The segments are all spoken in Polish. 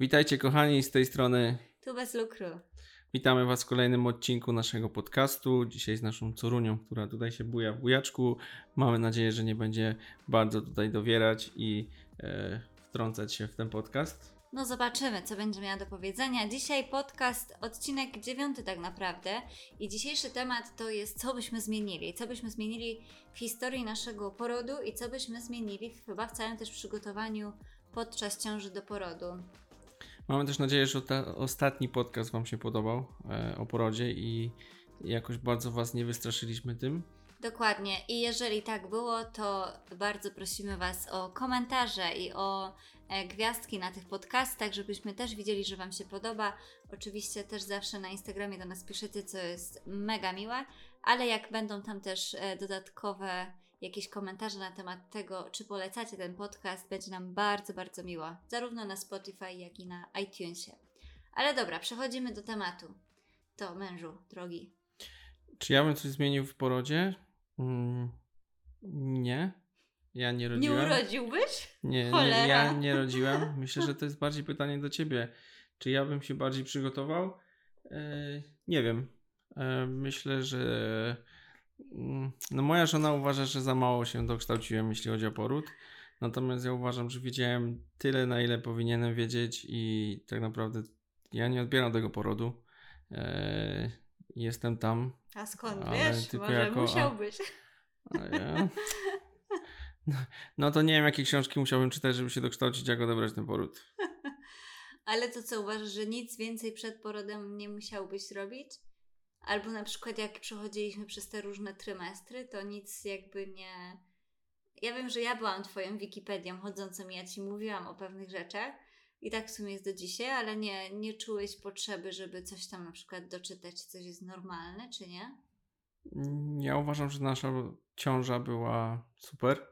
Witajcie kochani z tej strony. Tu bez lukru. Witamy Was w kolejnym odcinku naszego podcastu. Dzisiaj z naszą Corunią, która tutaj się buja w bujaczku. Mamy nadzieję, że nie będzie bardzo tutaj dowierać i e, wtrącać się w ten podcast. No zobaczymy, co będzie miała do powiedzenia. Dzisiaj podcast, odcinek dziewiąty tak naprawdę. I dzisiejszy temat to jest, co byśmy zmienili. Co byśmy zmienili w historii naszego porodu i co byśmy zmienili chyba w całym też przygotowaniu podczas ciąży do porodu. Mamy też nadzieję, że ta, ostatni podcast Wam się podobał e, o porodzie i jakoś bardzo Was nie wystraszyliśmy tym. Dokładnie. I jeżeli tak było, to bardzo prosimy Was o komentarze i o e, gwiazdki na tych podcastach, żebyśmy też widzieli, że Wam się podoba. Oczywiście też zawsze na Instagramie do nas piszecie, co jest mega miłe, ale jak będą tam też e, dodatkowe jakieś komentarze na temat tego, czy polecacie ten podcast, będzie nam bardzo, bardzo miło. Zarówno na Spotify, jak i na iTunesie. Ale dobra, przechodzimy do tematu. To mężu, drogi. Czy ja bym coś zmienił w porodzie? Mm, nie. Ja nie rodziłem. Nie urodziłbyś? Nie, nie, ja nie rodziłem. Myślę, że to jest bardziej pytanie do ciebie. Czy ja bym się bardziej przygotował? E, nie wiem. E, myślę, że no moja żona uważa, że za mało się dokształciłem, jeśli chodzi o poród. Natomiast ja uważam, że wiedziałem tyle, na ile powinienem wiedzieć i tak naprawdę ja nie odbieram tego porodu. E, jestem tam. A skąd wiesz? Może jako- a- musiałbyś. A ja... No to nie wiem, jakie książki musiałbym czytać, żeby się dokształcić, jak odebrać ten poród. Ale to co uważasz, że nic więcej przed porodem nie musiałbyś robić? Albo na przykład jak przechodziliśmy przez te różne trymestry, to nic jakby nie. Ja wiem, że ja byłam Twoją Wikipedią chodzącą i ja Ci mówiłam o pewnych rzeczach i tak w sumie jest do dzisiaj, ale nie, nie czułeś potrzeby, żeby coś tam na przykład doczytać, coś jest normalne, czy nie? Ja uważam, że nasza ciąża była super.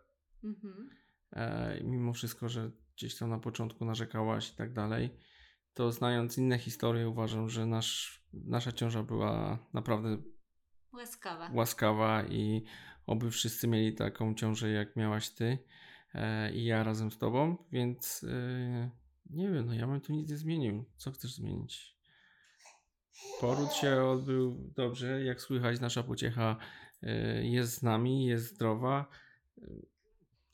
Mhm. E, mimo wszystko, że gdzieś tam na początku narzekałaś i tak dalej, to znając inne historie, uważam, że nasz, nasza ciąża była naprawdę Łaskawa. łaskawa i oby wszyscy mieli taką ciążę, jak miałaś ty e, i ja razem z tobą, więc e, nie wiem, no ja bym tu nic nie zmienił. Co chcesz zmienić? Poród się odbył dobrze, jak słychać, nasza pociecha e, jest z nami, jest zdrowa.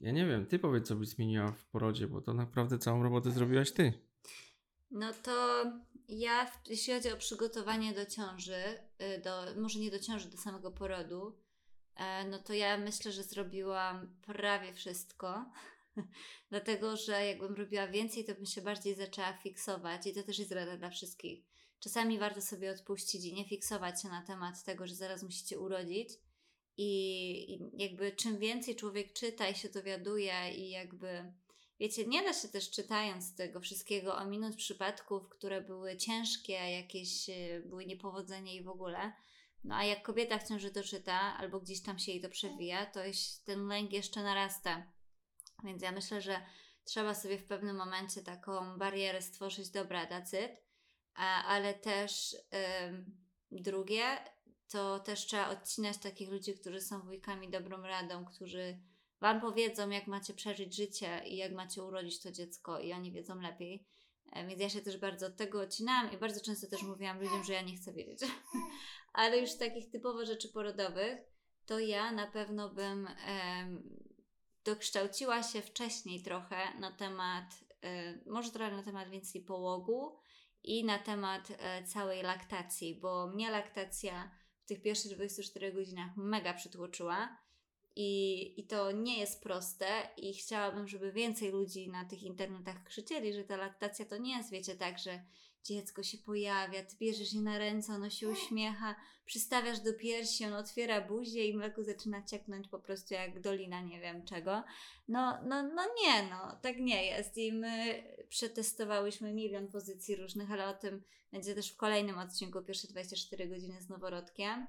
Ja nie wiem, ty powiedz, co byś zmieniła w porodzie, bo to naprawdę całą robotę zrobiłaś ty. No to ja, jeśli chodzi o przygotowanie do ciąży, y, do, może nie do ciąży, do samego porodu, e, no to ja myślę, że zrobiłam prawie wszystko. Dlatego, że jakbym robiła więcej, to bym się bardziej zaczęła fiksować i to też jest rada dla wszystkich. Czasami warto sobie odpuścić i nie fiksować się na temat tego, że zaraz musicie urodzić. I, I jakby czym więcej człowiek czyta i się dowiaduje i jakby Wiecie, nie da się też czytając tego wszystkiego ominąć przypadków, które były ciężkie, jakieś y, były niepowodzenia i w ogóle. No a jak kobieta w ciąży to czyta, albo gdzieś tam się jej to przewija, to ten lęk jeszcze narasta. Więc ja myślę, że trzeba sobie w pewnym momencie taką barierę stworzyć, dobra. A, ale też ym, drugie, to też trzeba odcinać takich ludzi, którzy są wujkami dobrą radą, którzy Wam powiedzą, jak macie przeżyć życie i jak macie urodzić to dziecko, i oni wiedzą lepiej. E, Więc ja się też bardzo od tego odcinałam i bardzo często też mówiłam ludziom, że ja nie chcę wiedzieć. Ale już takich typowo rzeczy porodowych, to ja na pewno bym em, dokształciła się wcześniej trochę na temat, e, może trochę na temat więcej połogu i na temat e, całej laktacji, bo mnie laktacja w tych pierwszych 24 godzinach mega przytłoczyła. I, I to nie jest proste, i chciałabym, żeby więcej ludzi na tych internetach krzyczeli, że ta laktacja to nie jest, wiecie, tak, że dziecko się pojawia, ty bierzesz je na ręce, ono się uśmiecha, przystawiasz do piersi, ono otwiera buzię i mleko zaczyna cieknąć po prostu jak dolina nie wiem czego. No, no, no nie, no, tak nie jest. I my przetestowałyśmy milion pozycji różnych, ale o tym będzie też w kolejnym odcinku, pierwsze 24 godziny z noworodkiem.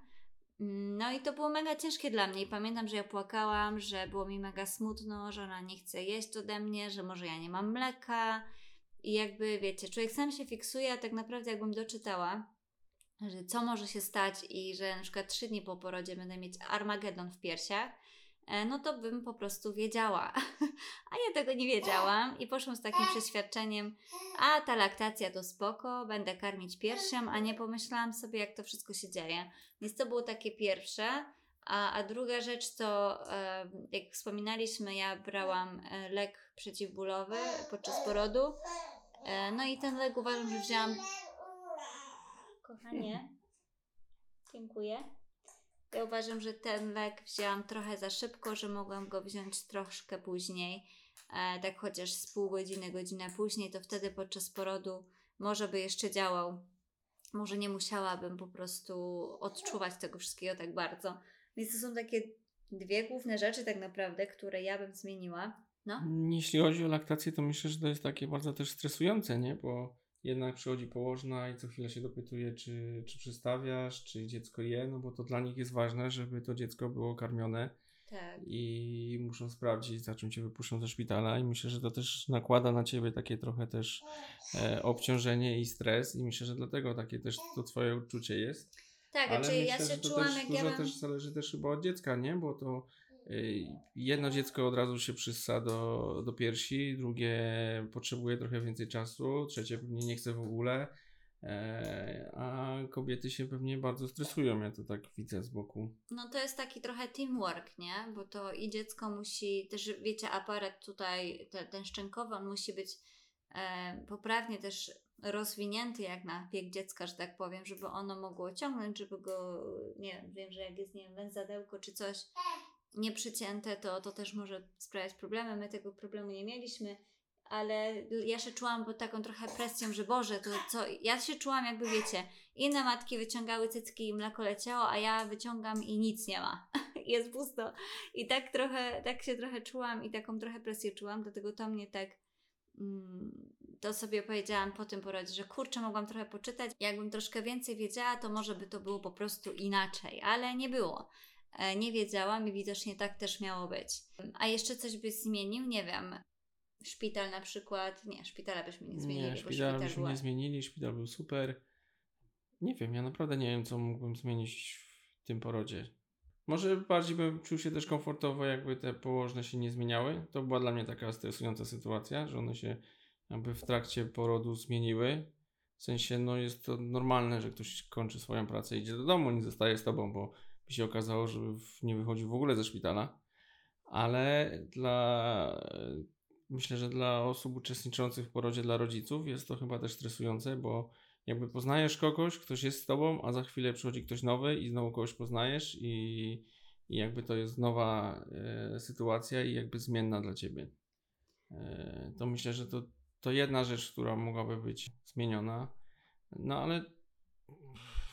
No i to było mega ciężkie dla mnie. I pamiętam, że ja płakałam, że było mi mega smutno, że ona nie chce jeść ode mnie, że może ja nie mam mleka. I jakby wiecie, człowiek sam się fiksuje, a tak naprawdę jakbym doczytała, że co może się stać i że na przykład trzy dni po porodzie będę mieć Armagedon w piersiach, no to bym po prostu wiedziała. A ja tego nie wiedziałam i poszłam z takim przeświadczeniem, a ta laktacja to spoko, będę karmić piersią, a nie pomyślałam sobie, jak to wszystko się dzieje. Więc to było takie pierwsze. A, a druga rzecz to, e, jak wspominaliśmy, ja brałam e, lek przeciwbólowy podczas porodu. E, no i ten lek uważam, że wzięłam. Kochanie, dziękuję. Ja uważam, że ten lek wzięłam trochę za szybko, że mogłam go wziąć troszkę później. E, tak chociaż z pół godziny, godzinę później, to wtedy podczas porodu może by jeszcze działał. Może nie musiałabym po prostu odczuwać tego wszystkiego tak bardzo. Więc to są takie dwie główne rzeczy tak naprawdę, które ja bym zmieniła. No. Jeśli chodzi o laktację, to myślę, że to jest takie bardzo też stresujące, nie? Bo jednak przychodzi położna i co chwilę się dopytuje, czy, czy przystawiasz, czy dziecko je, no bo to dla nich jest ważne, żeby to dziecko było karmione Tak. i muszą sprawdzić, za czym cię wypuszczą ze szpitala i myślę, że to też nakłada na ciebie takie trochę też e, obciążenie i stres i myślę, że dlatego takie też to twoje uczucie jest. Tak, Ale znaczy ja myślę, się że to czułam, też jak ja bym... też zależy też chyba od dziecka, nie? Bo to jedno dziecko od razu się przyssa do, do piersi, drugie potrzebuje trochę więcej czasu, trzecie pewnie nie chce w ogóle, e, a kobiety się pewnie bardzo stresują, ja to tak widzę z boku. No to jest taki trochę teamwork, nie? Bo to i dziecko musi, też wiecie, aparat tutaj, te, ten szczękowy, on musi być e, poprawnie też rozwinięty jak na bieg dziecka, że tak powiem, żeby ono mogło ciągnąć, żeby go, nie wiem, wiem, że jak jest, nie wiem, węzadełko czy coś nieprzycięte, to, to też może sprawiać problemy. My tego problemu nie mieliśmy, ale ja się czułam pod taką trochę presją, że Boże, to co, ja się czułam jakby, wiecie, inne matki wyciągały cycki i mleko leciało, a ja wyciągam i nic nie ma. jest pusto. I tak trochę, tak się trochę czułam i taką trochę presję czułam, dlatego to mnie tak mm, to sobie powiedziałam po tym porodzie, że kurczę, mogłam trochę poczytać. Jakbym troszkę więcej wiedziała, to może by to było po prostu inaczej, ale nie było. E, Nie wiedziałam i widocznie tak też miało być. A jeszcze coś byś zmienił? Nie wiem. Szpital na przykład. Nie, szpitala byśmy nie zmienili, Nie, bo szpital szpital byśmy była... nie zmienili, szpital był super. Nie wiem, ja naprawdę nie wiem, co mógłbym zmienić w tym porodzie. Może bardziej bym czuł się też komfortowo, jakby te położne się nie zmieniały. To była dla mnie taka stresująca sytuacja, że one się jakby w trakcie porodu zmieniły. W sensie, no jest to normalne, że ktoś kończy swoją pracę, idzie do domu, nie zostaje z tobą, bo by się okazało, że nie wychodził w ogóle ze szpitala. Ale dla, myślę, że dla osób uczestniczących w porodzie, dla rodziców jest to chyba też stresujące, bo jakby poznajesz kogoś, ktoś jest z tobą, a za chwilę przychodzi ktoś nowy i znowu kogoś poznajesz i, i jakby to jest nowa e, sytuacja i jakby zmienna dla ciebie. E, to myślę, że to, to jedna rzecz, która mogłaby być zmieniona, no ale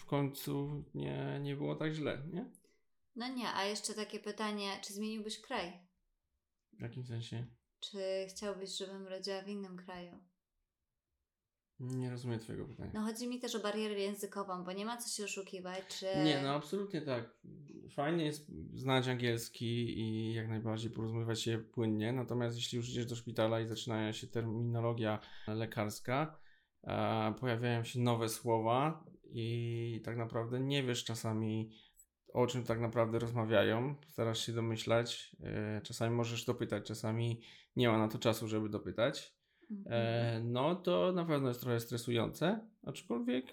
końcu nie, nie było tak źle, nie? No nie, a jeszcze takie pytanie, czy zmieniłbyś kraj? W jakim sensie? Czy chciałbyś, żebym rodziła w innym kraju? Nie rozumiem twojego pytania. No chodzi mi też o barierę językową, bo nie ma co się oszukiwać, czy... Nie, no absolutnie tak. Fajnie jest znać angielski i jak najbardziej porozumiewać się płynnie, natomiast jeśli już idziesz do szpitala i zaczyna się terminologia lekarska, e, pojawiają się nowe słowa i tak naprawdę nie wiesz czasami o czym tak naprawdę rozmawiają, starasz się domyślać, e, czasami możesz dopytać, czasami nie ma na to czasu, żeby dopytać. Mhm. E, no to na pewno jest trochę stresujące, aczkolwiek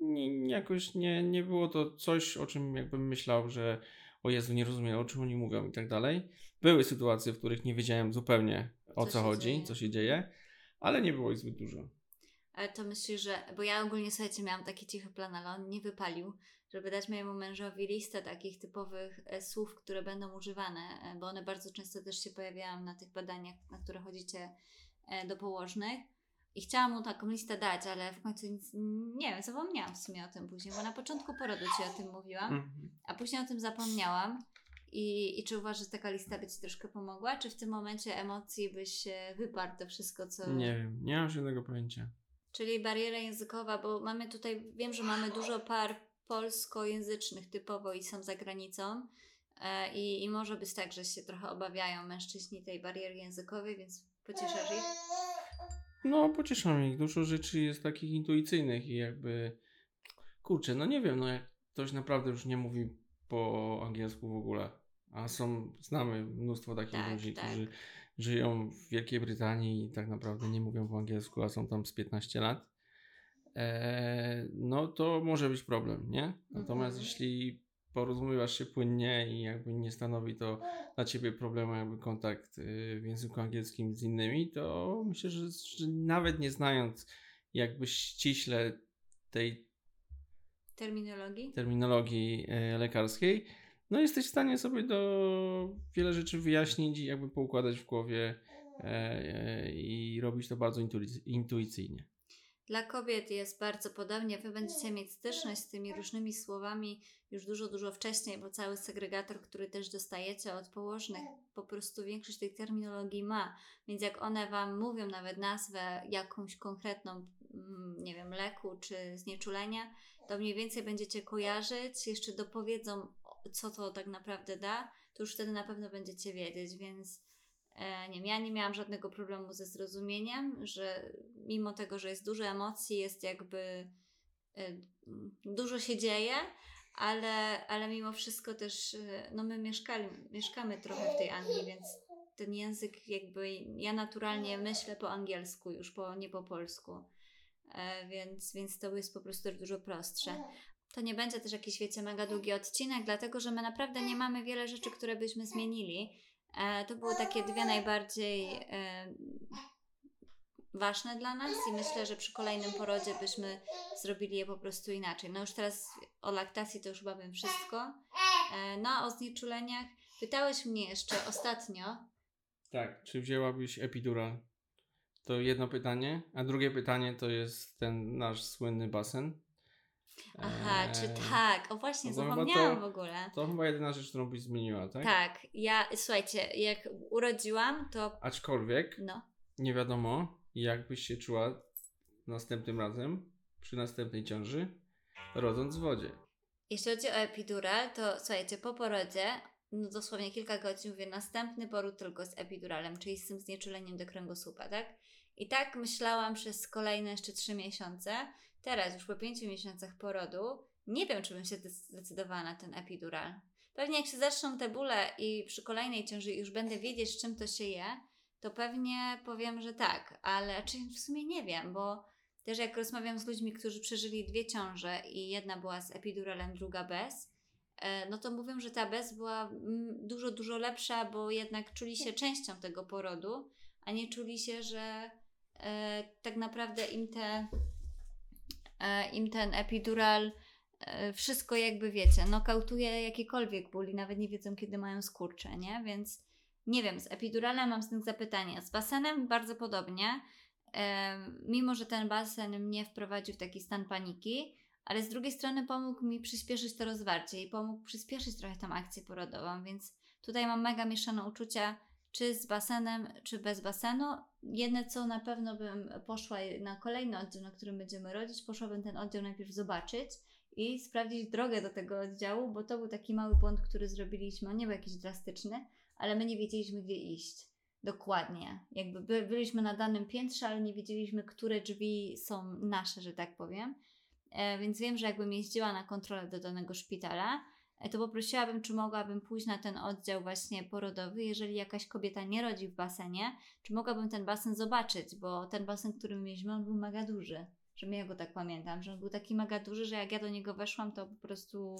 nie, jakoś nie, nie było to coś, o czym jakbym myślał, że o Jezu, nie rozumiem, o czym oni mówią i tak dalej. Były sytuacje, w których nie wiedziałem zupełnie o Co co, chodzi, dzieje. co się dzieje, ale nie było ich zbyt dużo. To myślisz, że. Bo ja ogólnie słuchajcie, miałam taki cichy plan, ale on nie wypalił, żeby dać mojemu mężowi listę takich typowych e, słów, które będą używane, e, bo one bardzo często też się pojawiają na tych badaniach, na które chodzicie e, do położnych. I chciałam mu taką listę dać, ale w końcu nic, nie wiem, zapomniałam w sumie o tym później, bo na początku porodu ci o tym mówiłam, Mhm. a później o tym zapomniałam. I, I czy uważasz, że taka lista by ci troszkę pomogła? Czy w tym momencie emocji byś wyparł to wszystko, co. Nie wiem, nie mam żadnego pojęcia. Czyli bariera językowa, bo mamy tutaj, wiem, że mamy dużo par polskojęzycznych typowo i są za granicą. E, i, I może być tak, że się trochę obawiają mężczyźni tej bariery językowej, więc pocieszasz ich. No, pocieszam ich. Dużo rzeczy jest takich intuicyjnych i jakby, kurczę, no nie wiem, no jak ktoś naprawdę już nie mówi po angielsku w ogóle, A są, znamy mnóstwo takich Tak, ludzi, tak. którzy żyją w Wielkiej Brytanii i tak naprawdę nie mówią po angielsku, a są tam z 15 lat. E, no to może być problem, nie? Natomiast Mhm. jeśli porozumiewasz się płynnie i jakby nie stanowi to dla ciebie problemu jakby kontakt y, w języku angielskim z innymi, to myślę, że, że nawet nie znając jakby ściśle tej Terminologii? terminologii e, lekarskiej, no jesteś w stanie sobie do wiele rzeczy wyjaśnić i jakby poukładać w głowie e, e, i robić to bardzo intuic- intuicyjnie. Dla kobiet jest bardzo podobnie. Wy będziecie mieć styczność z tymi różnymi słowami już dużo, dużo wcześniej, bo cały segregator, który też dostajecie od położnych, po prostu większość tej terminologii ma. Więc jak one Wam mówią nawet nazwę jakąś konkretną, mm, nie wiem, leku czy znieczulenia, to mniej więcej będziecie kojarzyć, jeszcze dopowiedzą, co to tak naprawdę da, to już wtedy na pewno będziecie wiedzieć, więc E, nie wiem, ja nie miałam żadnego problemu ze zrozumieniem, że mimo tego, że jest dużo emocji, jest jakby e, dużo się dzieje, ale, ale mimo wszystko też, e, no my mieszkali, mieszkamy trochę w tej Anglii, więc ten język jakby, ja naturalnie myślę po angielsku już, po, nie po polsku, więc, więc to jest po prostu dużo prostsze. To nie będzie też jakiś, wiecie, mega długi odcinek, dlatego że my naprawdę nie mamy wiele rzeczy, które byśmy zmienili. E, to były takie dwie najbardziej e, ważne dla nas i myślę, że przy kolejnym porodzie byśmy zrobili je po prostu inaczej. No już teraz o laktacji to już chyba wiem wszystko. E, no o znieczuleniach pytałeś mnie jeszcze ostatnio. Tak. Czy wzięłabyś epidural? To jedno pytanie. A drugie pytanie to jest ten nasz słynny basen. Aha, czy Eee, tak? O właśnie, no zapomniałam to- w ogóle. To chyba jedyna rzecz, którą byś zmieniła, tak? Tak, ja, słuchajcie, jak urodziłam, to Aczkolwiek no, nie wiadomo, jak byś się czuła następnym razem, przy następnej ciąży, rodząc w wodzie. Jeśli chodzi o epidural, to słuchajcie, po porodzie, no dosłownie kilka godzin mówię, następny poród tylko z epiduralem, czyli z tym znieczuleniem do kręgosłupa, tak? I tak myślałam przez kolejne jeszcze trzy miesiące. Teraz, już po pięciu miesiącach porodu, nie wiem, czy bym się zdecydowała na ten epidural. Pewnie jak się zaczną te bóle i przy kolejnej ciąży już będę wiedzieć, z czym to się je, to pewnie powiem, że tak, ale czy w sumie nie wiem, bo też jak rozmawiam z ludźmi, którzy przeżyli dwie ciąże i jedna była z epiduralem, druga bez, e, no to mówią, że ta bez była mm, dużo, dużo lepsza, bo jednak czuli się częścią tego porodu, a nie czuli się, że e, tak naprawdę im, te, im ten epidural e, wszystko jakby wiecie, nokautuje jakikolwiek ból i nawet nie wiedzą, kiedy mają skurcze, nie? Więc nie wiem, z epiduralem mam znak zapytania. Z basenem bardzo podobnie. Em, mimo, że ten basen mnie wprowadził w taki stan paniki, ale z drugiej strony pomógł mi przyspieszyć to rozwarcie i pomógł przyspieszyć trochę tą akcję porodową, więc tutaj mam mega mieszane uczucia, czy z basenem, czy bez basenu. Jedne, co na pewno bym poszła na kolejny oddział, na którym będziemy rodzić, poszłabym ten oddział najpierw zobaczyć i sprawdzić drogę do tego oddziału, bo to był taki mały błąd, który zrobiliśmy, on nie był jakiś drastyczny, ale my nie wiedzieliśmy, gdzie iść. Dokładnie. Jakby by, byliśmy na danym piętrze, ale nie wiedzieliśmy, które drzwi są nasze, że tak powiem. E, więc wiem, że jakbym jeździła na kontrolę do danego szpitala, to poprosiłabym, czy mogłabym pójść na ten oddział właśnie porodowy, jeżeli jakaś kobieta nie rodzi w basenie, czy mogłabym ten basen zobaczyć, bo ten basen, który my mieliśmy, on był mega duży. Że ja go tak pamiętam, że on był taki mega duży, że jak ja do niego weszłam, to po prostu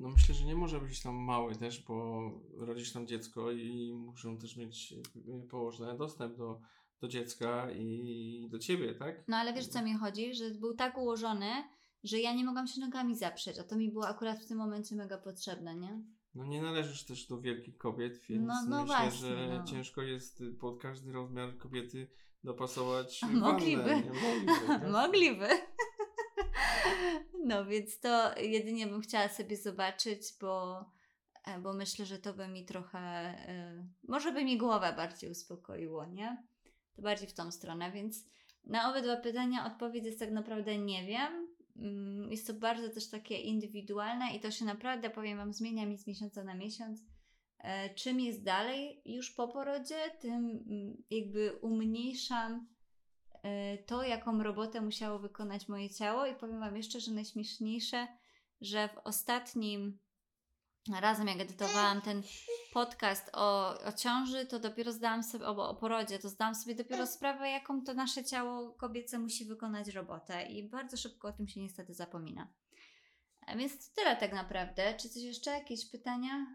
No myślę, że nie może być tam mały też, bo rodzisz tam dziecko i muszą też mieć y, położne dostęp do, do dziecka i do ciebie, tak? No ale wiesz co mi chodzi, że był tak ułożony, że ja nie mogłam się nogami zaprzeć, a to mi było akurat w tym momencie mega potrzebne, nie? No nie należysz też do wielkich kobiet, więc No- no myślę, właśnie, że no. ciężko jest y, pod każdy rozmiar kobiety dopasować mogliby. Mogliby. tak? Mogliby. No więc to jedynie bym chciała sobie zobaczyć, bo, e, bo myślę, że to by mi trochę, e, może by mi głowę bardziej uspokoiło, nie? To bardziej w tą stronę, więc na obydwa pytania odpowiedź jest tak naprawdę nie wiem. Mm, Jest to bardzo też takie indywidualne i to się naprawdę, powiem Wam, zmienia mi z miesiąca na miesiąc. E, Czym jest dalej już po porodzie, tym mm, jakby umniejszam e, to, jaką robotę musiało wykonać moje ciało i powiem Wam jeszcze, że najśmieszniejsze, że w ostatnim razem jak edytowałam ten podcast o, o ciąży, to dopiero zdałam sobie, o, o porodzie, to zdałam sobie dopiero sprawę, jaką to nasze ciało kobiece musi wykonać robotę i bardzo szybko o tym się niestety zapomina. A Więc tyle tak naprawdę. Czy coś jeszcze? Jakieś pytania?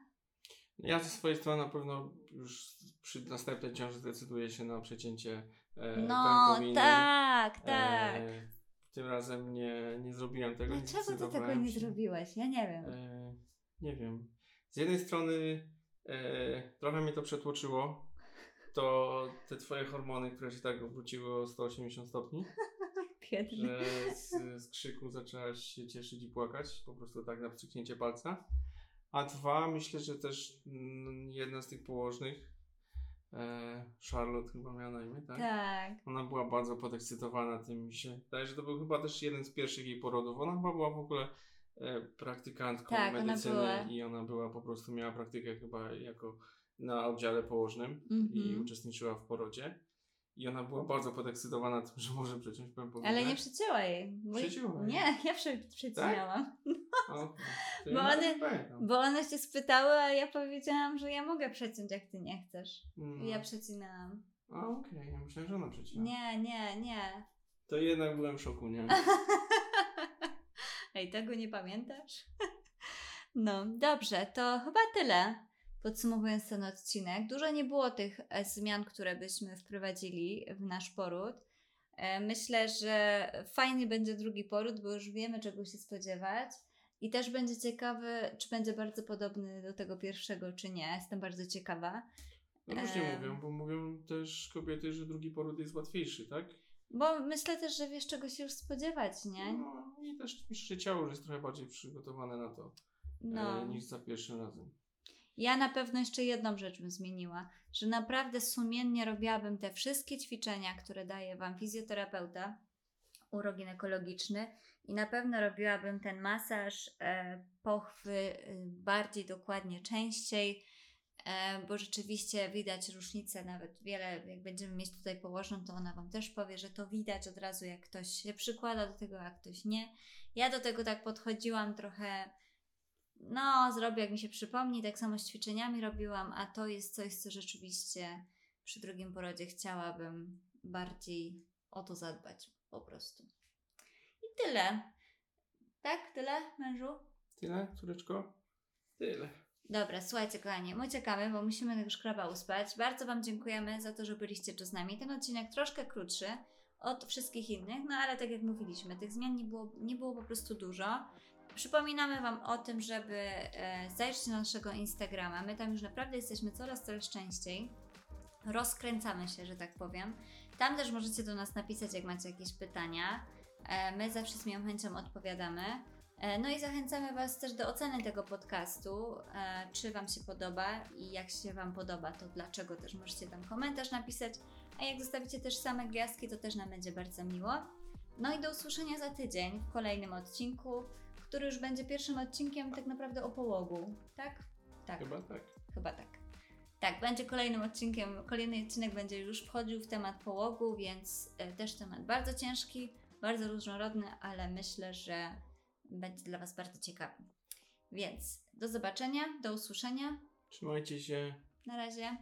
Ja ze swojej strony na pewno już przy następnej ciąży zdecyduję się na przecięcie e, No, tak, tak. E, tym razem nie, nie zrobiłem tego. nie Dlaczego ty tego nie zrobiłeś? Ja nie wiem. E, nie wiem. Z jednej strony e, trochę mnie to przetłoczyło. To te twoje hormony, które się tak obróciły o 180 stopni, Biedny. że z, z krzyku zaczęłaś się cieszyć i płakać, po prostu tak na pstryknięcie palca. A dwa, myślę, że też mm, jedna z tych położnych, e, Charlotte chyba miała na imię, tak? Tak. Ona była bardzo podekscytowana tym. Mi się wydaje, że to był chyba też jeden z pierwszych jej porodów. Ona chyba była w ogóle praktykantką Tak, ona medycyny była. i ona była po prostu, miała praktykę chyba jako na oddziale położnym i Mhm. uczestniczyła w porodzie. I ona była bardzo podekscytowana tym, że może przeciąć pępowinę. Ale nie przecięła jej. Bo... Przecięła jej. Nie, ja prze, przecinałam. O, to Bo one- pamiętam. Bo one się spytały, a ja powiedziałam, że ja mogę przeciąć, jak ty nie chcesz. Mm. I ja przecinałam. A okej, ja myślałem, że ona przecięła. Nie, nie, nie. To jednak byłem w szoku, nie? Ej, tego nie pamiętasz? No, dobrze, to chyba tyle. Podsumowując ten odcinek, dużo nie było tych e, zmian, które byśmy wprowadzili w nasz poród. E, Myślę, że fajny będzie drugi poród, bo już wiemy, czego się spodziewać. I też będzie ciekawy, czy będzie bardzo podobny do tego pierwszego, czy nie. Jestem bardzo ciekawa. No różnie Em. mówią, bo mówią też kobiety, że drugi poród jest łatwiejszy, tak? Bo myślę też, że wiesz, czego się już spodziewać, nie? No i też myślę, że ciało już jest trochę bardziej przygotowane na to No. e, niż za pierwszym razem. Ja na pewno jeszcze jedną rzecz bym zmieniła, że naprawdę sumiennie robiłabym te wszystkie ćwiczenia, które daje Wam fizjoterapeuta uroginekologiczny i na pewno robiłabym ten masaż e, pochwy e, bardziej dokładnie, częściej, e, bo rzeczywiście widać różnicę, nawet wiele, jak będziemy mieć tutaj położną, to ona Wam też powie, że to widać od razu, jak ktoś się przykłada do tego, a ktoś nie. Ja do tego tak podchodziłam trochę no, zrobię jak mi się przypomni, tak samo z ćwiczeniami robiłam, a to jest coś, co rzeczywiście przy drugim porodzie chciałabym bardziej o to zadbać, po prostu. I tyle. Tak? Tyle, mężu? Tyle, córeczko? Tyle. Dobra, słuchajcie kochani, my uciekamy, bo musimy tego szkraba uspać. Bardzo Wam dziękujemy za to, że byliście tu z nami. Ten odcinek troszkę krótszy od wszystkich innych, no ale tak jak mówiliśmy, tych zmian nie było, nie było po prostu dużo. Przypominamy Wam o tym, żeby e, zajrzeć na naszego Instagrama. My tam już naprawdę jesteśmy coraz, coraz częściej. Rozkręcamy się, że tak powiem. Tam też możecie do nas napisać, jak macie jakieś pytania. E, my zawsze z miłą chęcią odpowiadamy. E, No i zachęcamy Was też do oceny tego podcastu, e, czy Wam się podoba i jak się Wam podoba, to dlaczego też możecie tam komentarz napisać, a jak zostawicie też same gwiazdki, to też nam będzie bardzo miło. No i do usłyszenia za tydzień w kolejnym odcinku, który już będzie pierwszym odcinkiem tak naprawdę o połogu, tak? Tak, Chyba tak. chyba tak. Tak, będzie kolejnym odcinkiem, kolejny odcinek będzie już wchodził w temat połogu, więc e, też temat bardzo ciężki, bardzo różnorodny, ale myślę, że będzie dla Was bardzo ciekawy. Więc do zobaczenia, do usłyszenia. Trzymajcie się. Na razie.